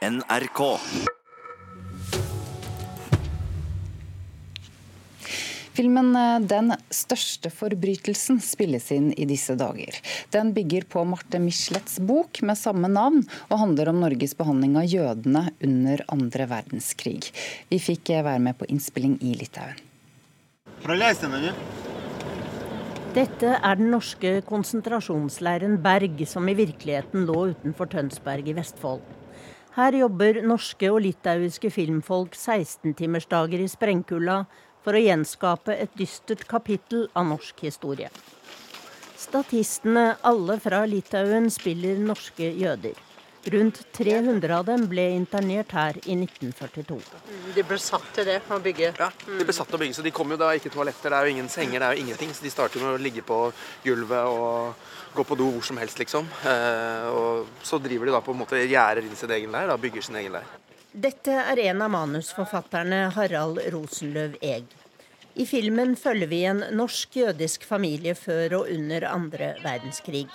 NRK. Filmen eh, 'Den største forbrytelsen' spilles inn i disse dager. Den bygger på Marte Michelets bok med samme navn, og handler om Norges behandling av jødene under andre verdenskrig. Vi fikk eh, være med på innspilling i Litauen. Dette er den norske konsentrasjonsleiren Berg, som i virkeligheten lå utenfor Tønsberg i Vestfold. Her jobber norske og litauiske filmfolk 16-timersdager i sprengkulda for å gjenskape et dystert kapittel av norsk historie. Statistene, alle fra Litauen, spiller norske jøder. Rundt 300 av dem ble internert her i 1942. De ble satt til det, å bygge? Ja, de ble satt til å bygge, så de kom jo da ikke toaletter, det er jo ingen senger, det er jo ingenting. Så de starter med å ligge på gulvet og gå på do hvor som helst, liksom. Eh, og så driver de da på en måte gjerder inn sin egen leir, da bygger sin egen leir. Dette er en av manusforfatterne, Harald Rosenløv Eeg. I filmen følger vi en norsk-jødisk familie før og under andre verdenskrig.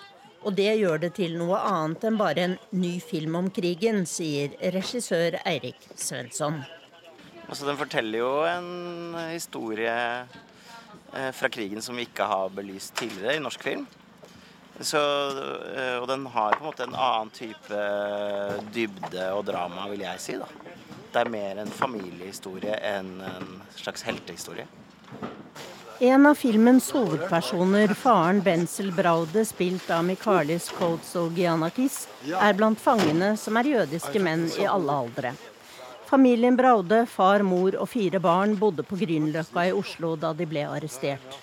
Og det gjør det til noe annet enn bare en ny film om krigen, sier regissør Eirik Svensson. Altså, den forteller jo en historie eh, fra krigen som vi ikke har belyst tidligere i norsk film. Så, eh, og den har på en måte en annen type dybde og drama, vil jeg si. da. Det er mer en familiehistorie enn en slags heltehistorie. En av filmens hovedpersoner, faren Benzel Braude, spilt av Mikalis Koutsogianakis, er blant fangene som er jødiske menn i alle aldre. Familien Braude, far, mor og fire barn bodde på Grünerløkka i Oslo da de ble arrestert.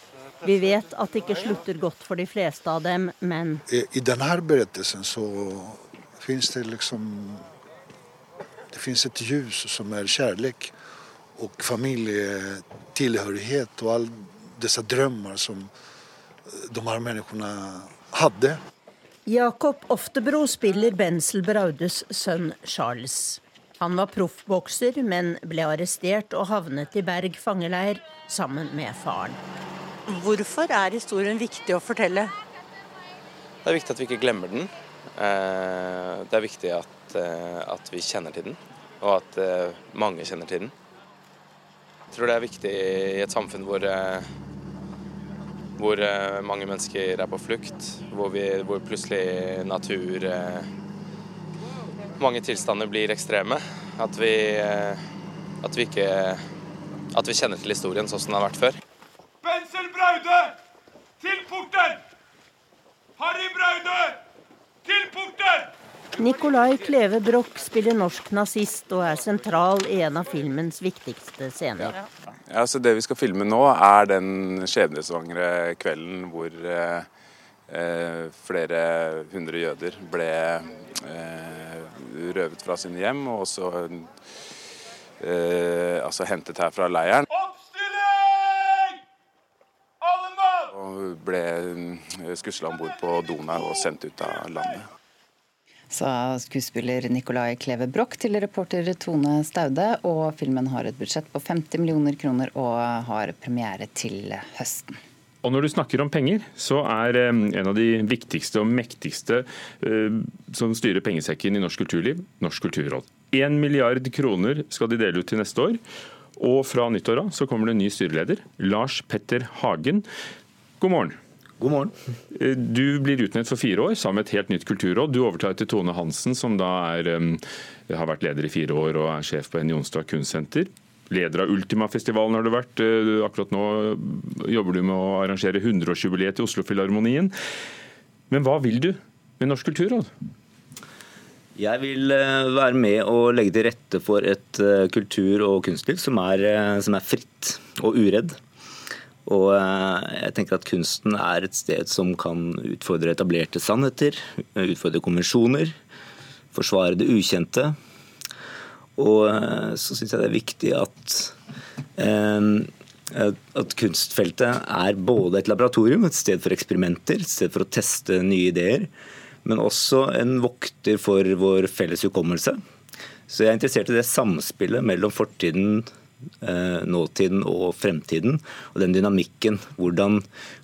Vi vet at det ikke slutter godt for de fleste av dem, men I denne berettelsen så fins det liksom Det fins et ljus som er kjærlighet og familietilhørighet og alle disse drømmer som de her menneskene hadde. Jakob Oftebro spiller Bensel Braudes sønn Charles. Han var proffbokser, men ble arrestert og havnet i Berg fangeleir sammen med faren. Hvorfor er historien viktig å fortelle? Det er viktig at vi ikke glemmer den. Eh, Det er viktig at, eh, at vi kjenner til den, og at eh, mange kjenner til den. Jeg tror det er viktig i et samfunn hvor, eh, hvor eh, mange mennesker er på flukt, hvor, vi, hvor plutselig natur eh, Mange tilstander blir ekstreme. At vi, eh, at vi ikke At vi kjenner til historien sånn som den har vært før. Bensel Braude, til porten! Harry Braude! Nicolai Kleve Broch spiller norsk nazist og er sentral i en av filmens viktigste scener. Ja, så Det vi skal filme nå, er den skjebnesvangre kvelden hvor eh, eh, flere hundre jøder ble eh, røvet fra sine hjem og også eh, altså hentet her fra leiren. Oppstilling! Alle mann! Og ble skusla om bord på Donau og sendt ut av landet. Sa skuespiller Nicolai Kleve Broch til reporter Tone Staude. Og filmen har et budsjett på 50 millioner kroner og har premiere til høsten. Og når du snakker om penger, så er eh, en av de viktigste og mektigste eh, som styrer pengesekken i norsk kulturliv, Norsk kulturråd. Én milliard kroner skal de dele ut til neste år. Og fra nyttår så kommer det en ny styreleder, Lars Petter Hagen. God morgen. God morgen. Eh, Du blir utnevnt for fire år sammen med et helt nytt kulturråd. Du overtar etter Tone Hansen, som da er, har vært leder i fire år og er sjef på Henny Jonstad kunstsenter. Leder av Ultima-festivalen har du vært. Eh, Akkurat nå jobber du med å arrangere 100-årsjubileet til Oslofilharmonien. Men hva vil du med Norsk kulturråd? Jeg vil eh, være med og legge til rette for et kultur- og kunstliv som er, som er fritt og uredd. Og eh, jeg tenker at kunsten er et sted som kan utfordre etablerte sannheter, utfordre konvensjoner, forsvare det ukjente. Og eh, så syns jeg det er viktig at eh, at kunstfeltet er både et laboratorium, et sted for eksperimenter, et sted for å teste nye ideer, men også en vokter for vår felles hukommelse. Så jeg er interessert i det samspillet mellom fortiden, nåtiden og fremtiden. Og den dynamikken. Hvordan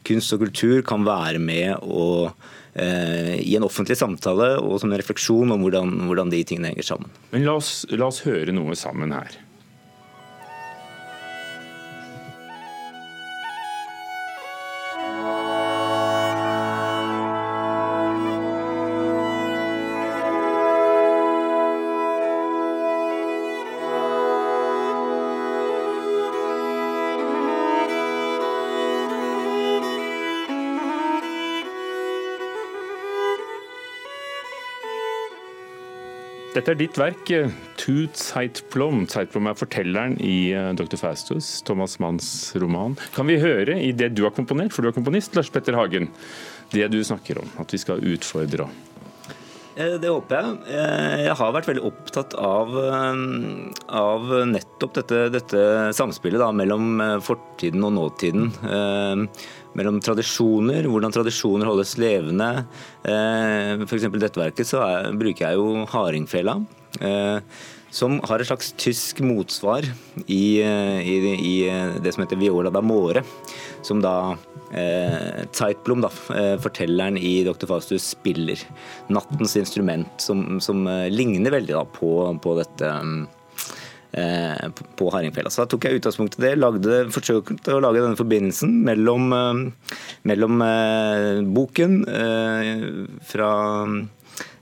kunst og kultur kan være med å eh, i en offentlig samtale og som en refleksjon om hvordan, hvordan de tingene henger sammen. Men la oss, la oss høre noe sammen her. Dette er ditt verk, eh, 'To Zeitplom Zeitblom er fortelleren i eh, Dr. Faustus, Thomas Manns roman. Kan vi høre i det du har komponert, for du er komponist, Lars Petter Hagen, det du snakker om, at vi skal utfordre? Eh, Det håper jeg. Eh, Jeg har vært veldig opptatt av, eh, av nettopp dette, dette samspillet da, mellom eh, fortiden og nåtiden. Eh, Mellom tradisjoner, hvordan tradisjoner holdes levende. F.eks. Dette verket så er, bruker jeg jo hardingfela. Eh, Som har et slags tysk motsvar i, eh, i, i det som heter Viola da Måre, Som da eh, Zeitblom, da, eh, fortelleren i Dr. Faustus, spiller. Nattens instrument, som, som eh, ligner veldig da, på, på dette eh, på hardingfela. Så da tok jeg utgangspunkt i det, lagde, forsøkte å lage denne forbindelsen mellom, eh, mellom eh, boken eh, fra eh,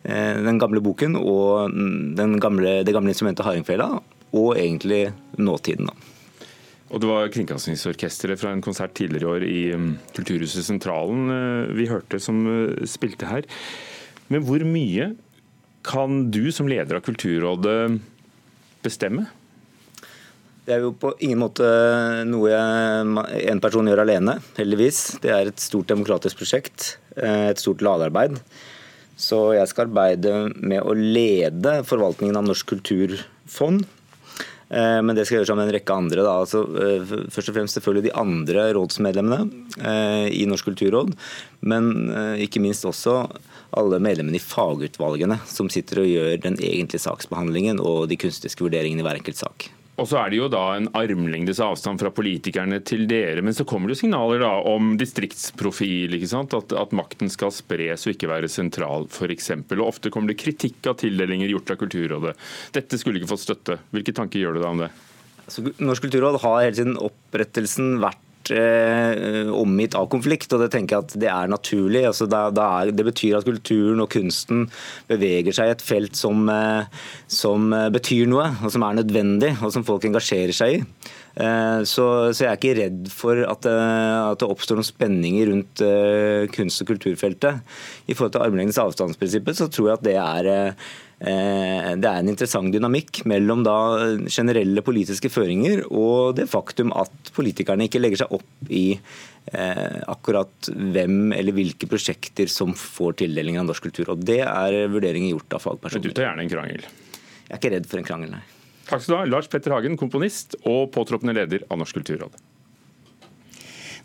den gamle boken og den gamle, det gamle instrumentet hardingfela, og egentlig nåtiden. da. Og det var Kringkastingsorkesteret fra en konsert tidligere i år i um, Kulturhuset Sentralen eh, vi hørte som eh, spilte her. Men hvor mye kan du som leder av Kulturrådet bestemme? Det er jo på ingen måte noe jeg, en person gjør alene, heldigvis. Det er et stort demokratisk prosjekt, eh, et stort lagarbeid. Så jeg skal arbeide med å lede forvaltningen av Norsk kulturfond. Eh, Men det skal jeg gjøre sammen med en rekke andre. Da. Altså, eh, først og fremst selvfølgelig de andre rådsmedlemmene eh, i Norsk kulturråd. Men ikke minst også alle medlemmene i fagutvalgene som sitter og gjør den egentlige saksbehandlingen og de kunstneriske vurderingene i hver enkelt sak. Og så er det jo da en armlengdes avstand fra politikerne til dere. Men så kommer det jo signaler da om distriktsprofil, ikke sant? At, at makten skal spres og ikke være sentral, f.eks. Og ofte kommer det kritikk av tildelinger gjort av Kulturrådet. Dette skulle ikke fått støtte. Hvilke tanker gjør du deg om det? Altså, Norsk kulturråd har hele siden opprettelsen vært eh, omgitt av konflikt, og det tenker jeg at det er naturlig. Altså, det, det, er, det betyr at kulturen og kunsten beveger seg i et felt som, eh, som eh, betyr noe, og som er nødvendig, og som folk engasjerer seg i. Eh, Så, så jeg er ikke redd for at, eh, at det oppstår noen spenninger rundt eh, kunst- og kulturfeltet. I forhold til armlengdes avstandsprinsippet så tror jeg at det er det er en interessant dynamikk mellom da generelle politiske føringer og det faktum at politikerne ikke legger seg opp i akkurat hvem eller hvilke prosjekter som får tildeling av norsk kultur. Og Det er vurderinger gjort av fagpersoner. Men du tar gjerne en krangel. Jeg er ikke redd for en krangel, nei. Takk skal du ha, Lars Petter Hagen, komponist og påtroppende leder av Norsk kulturråd.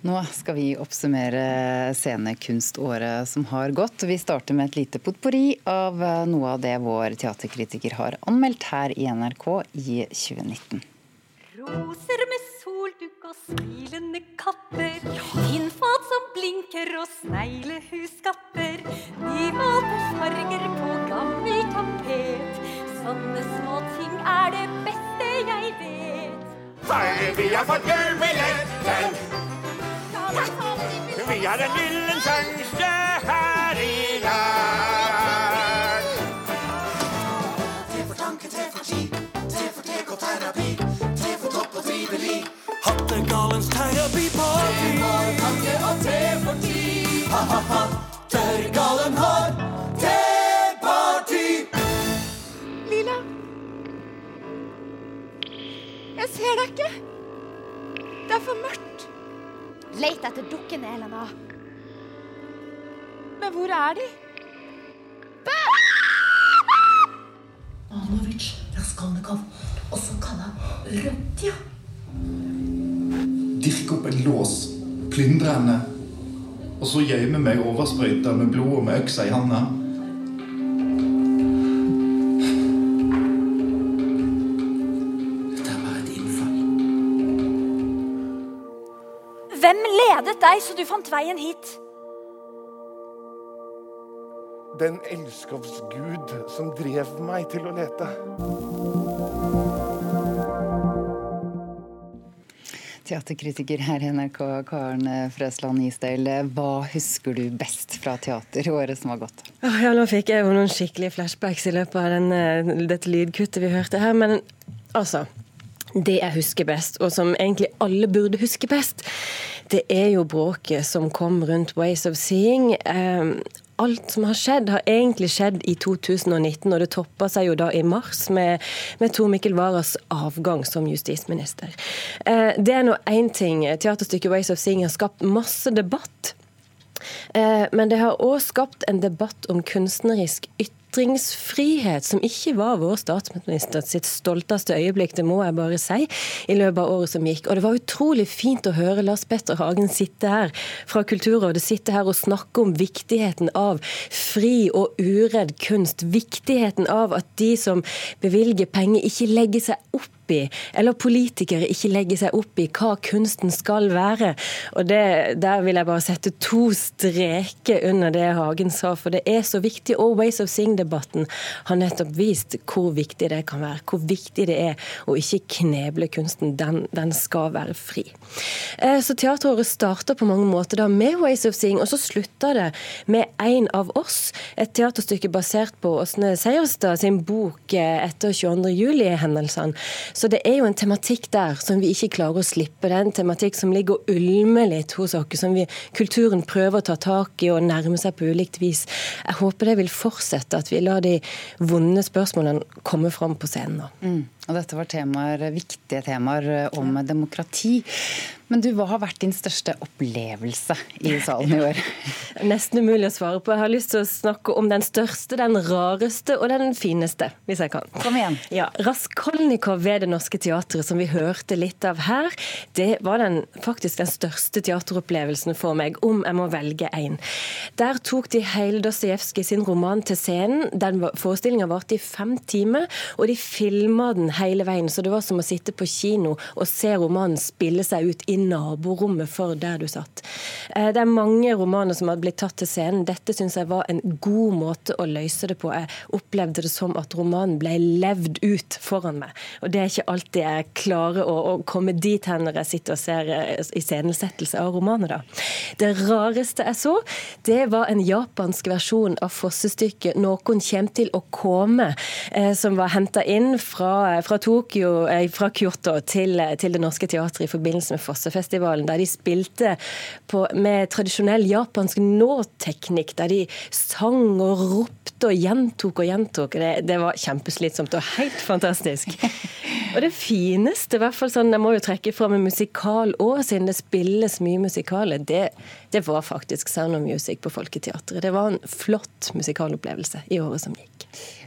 Nå skal vi oppsummere scenekunståret som har gått. Vi starter med et lite potpurri av eh, noe av det vår teaterkritiker har anmeldt her i NRK i 2019. Roser med solduk og smilende kapper. Innfat som blinker og sneglehusskatter. Nymalte farger på gammel tapet. Sånne små ting er det beste jeg vet. Bare vi har fått gullbilletten. Vi har en lille sjanse her i dag. Tre for tanke, tre for ski, tre for tek og terapi, tre for topp og trivelig. Hattegalens terapiparty. Tre for tanke og tre for ti. Ha-ha-ha, tørrgalen har ser deg ikke. Det er for mørkt. Let etter dukkene, Elena. Men hvor er de? Pavlovic Raskolnikov, også kalla Rødtja. dirke opp en lås, plyndre henne, og så gjemme meg oversprøyta med blod og med øksa i handa. Ledet deg så du fant veien hit? Den elskovsgud som drev meg til å lete. Teaterkritiker her i NRK, Karen Frøsland Isdal. Hva husker du best fra teater i året som har gått? Ja, nå fikk jeg jo noen skikkelige flashbacks i løpet av den, dette lydkuttet vi hørte her. Men altså Det jeg husker best, og som egentlig alle burde huske best, det er jo bråket som kom rundt Ways of Seeing. Um, alt som har skjedd, har egentlig skjedd i 2019, og det toppa seg jo da i mars med, med Tor Mikkel Waras avgang som justisminister. Eh, det er nå én ting. Teaterstykket 'Ways of Seeing' har skapt masse debatt. Eh, men det har òg skapt en debatt om kunstnerisk ytringsfrihet, som ikke var vår statsminister sitt stolteste øyeblikk, det må jeg bare si, i løpet av året som gikk. Og det var utrolig fint å høre Lars Petter Hagen sitte her fra Kulturrådet sitte her og snakke om viktigheten av fri og uredd kunst. Viktigheten av at de som bevilger penger, ikke legger seg opp i, eller politikere ikke legger seg opp i hva kunsten skal være. Og det, Der vil jeg bare sette to streker under det Hagen sa, for det er så viktig. Always of of Seeing-debatten har nettopp vist hvor viktig det kan være. Hvor viktig det er å ikke kneble kunsten. Den, den skal være fri. Eh, Så teateråret starter på mange måter da med Ways of Seeing, og så slutter det med En av oss, et teaterstykke basert på Åsne Seierstad sin bok eh, etter 22. juli-hendelsene. Så det er jo en tematikk der som vi ikke klarer å slippe. Det er en tematikk som ligger og ulmer litt hos oss, som vi, kulturen prøver å ta tak i og nærme seg på ulikt vis. Jeg håper det vil fortsette, at vi lar de vonde spørsmålene komme fram på scenen nå. Mm. Og dette var temaer, viktige temaer om demokrati. Men du, hva har vært din største opplevelse i salen i år? Nesten umulig å svare på. Jeg har lyst til å snakke om den største, den rareste og den fineste, hvis jeg kan. Kom igjen. Ja, Raskolnikov ved Det Norske Teatret, som vi hørte litt av her, det var den, faktisk den største teateropplevelsen for meg, om jeg må velge én. Der tok de hele Dostojevskij sin roman til scenen. Den Forestillinga varte i fem timer, og de filma den hele veien. Så det var som å sitte på kino og se romanen spille seg ut i naborommet for der du satt. Eh, Det er mange romaner som har blitt tatt til scenen. Dette syns jeg var en god måte å løse det på. Jeg opplevde det som at romanen ble levd ut foran meg. Og det er ikke alltid jeg klarer å, å komme dit hen når jeg sitter og ser eh, iscenesettelse av romaner, da. Det rareste jeg så, det var en japansk versjon av fossestykket 'Noen kjem til å kome', eh, som var henta inn fra, fra Tokyo, eh, fra Kyoto til, til Det Norske Teatret i forbindelse med Fossefestivalen, der de spilte på, med tradisjonell japansk nå-teknikk, der de sang og ropte og gjentok og gjentok. Det, det var kjempeslitsomt og helt fantastisk. Og det fineste, i hvert fall sånn, jeg må jo trekke fram en musikal òg, siden det spilles mye musikaler, det, det var faktisk Sound of Music på Folketeatret. Det var en flott musikalopplevelse i året som gikk.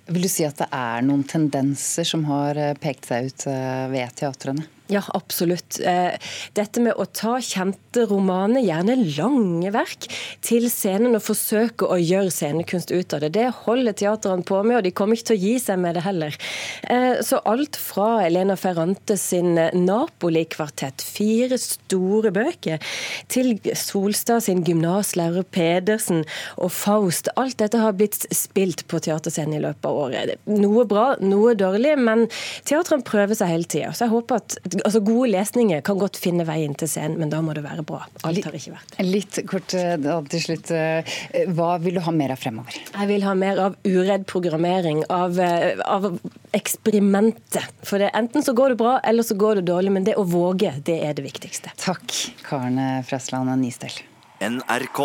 Vil du si at det er noen tendenser som har eh, pekt seg ut eh, ved teatrene? Ja, absolutt. Eh, Dette med å ta kjente romaner, gjerne lange verk, til scenen og forsøke å gjøre scenekunst ut av det, det holder teaterne på med, og de kommer ikke til å gi seg med det heller. Eh, Så alt fra Elena Ferrante sin Napoli-kvartett, fire store bøker, til Solstad sin gymnaslærer Pedersen og Faust, alt dette har blitt spilt på teaterscenen i løpet av året. Noe bra, noe dårlig, men teatrene prøver seg hele tida. Så jeg håper at altså Gode lesninger kan godt finne veien til scenen, men da må det være bra. Alt har ikke vært. det. Litt kort eh, til slutt. eh, Hva vil du ha mer av fremover? Jeg vil ha mer av uredd programmering, av, eh, av eksperimentet. For det, enten så går det bra, eller så går det dårlig. Men det å våge, det er det viktigste. Takk, Karen Frøsland Nistel. NRK.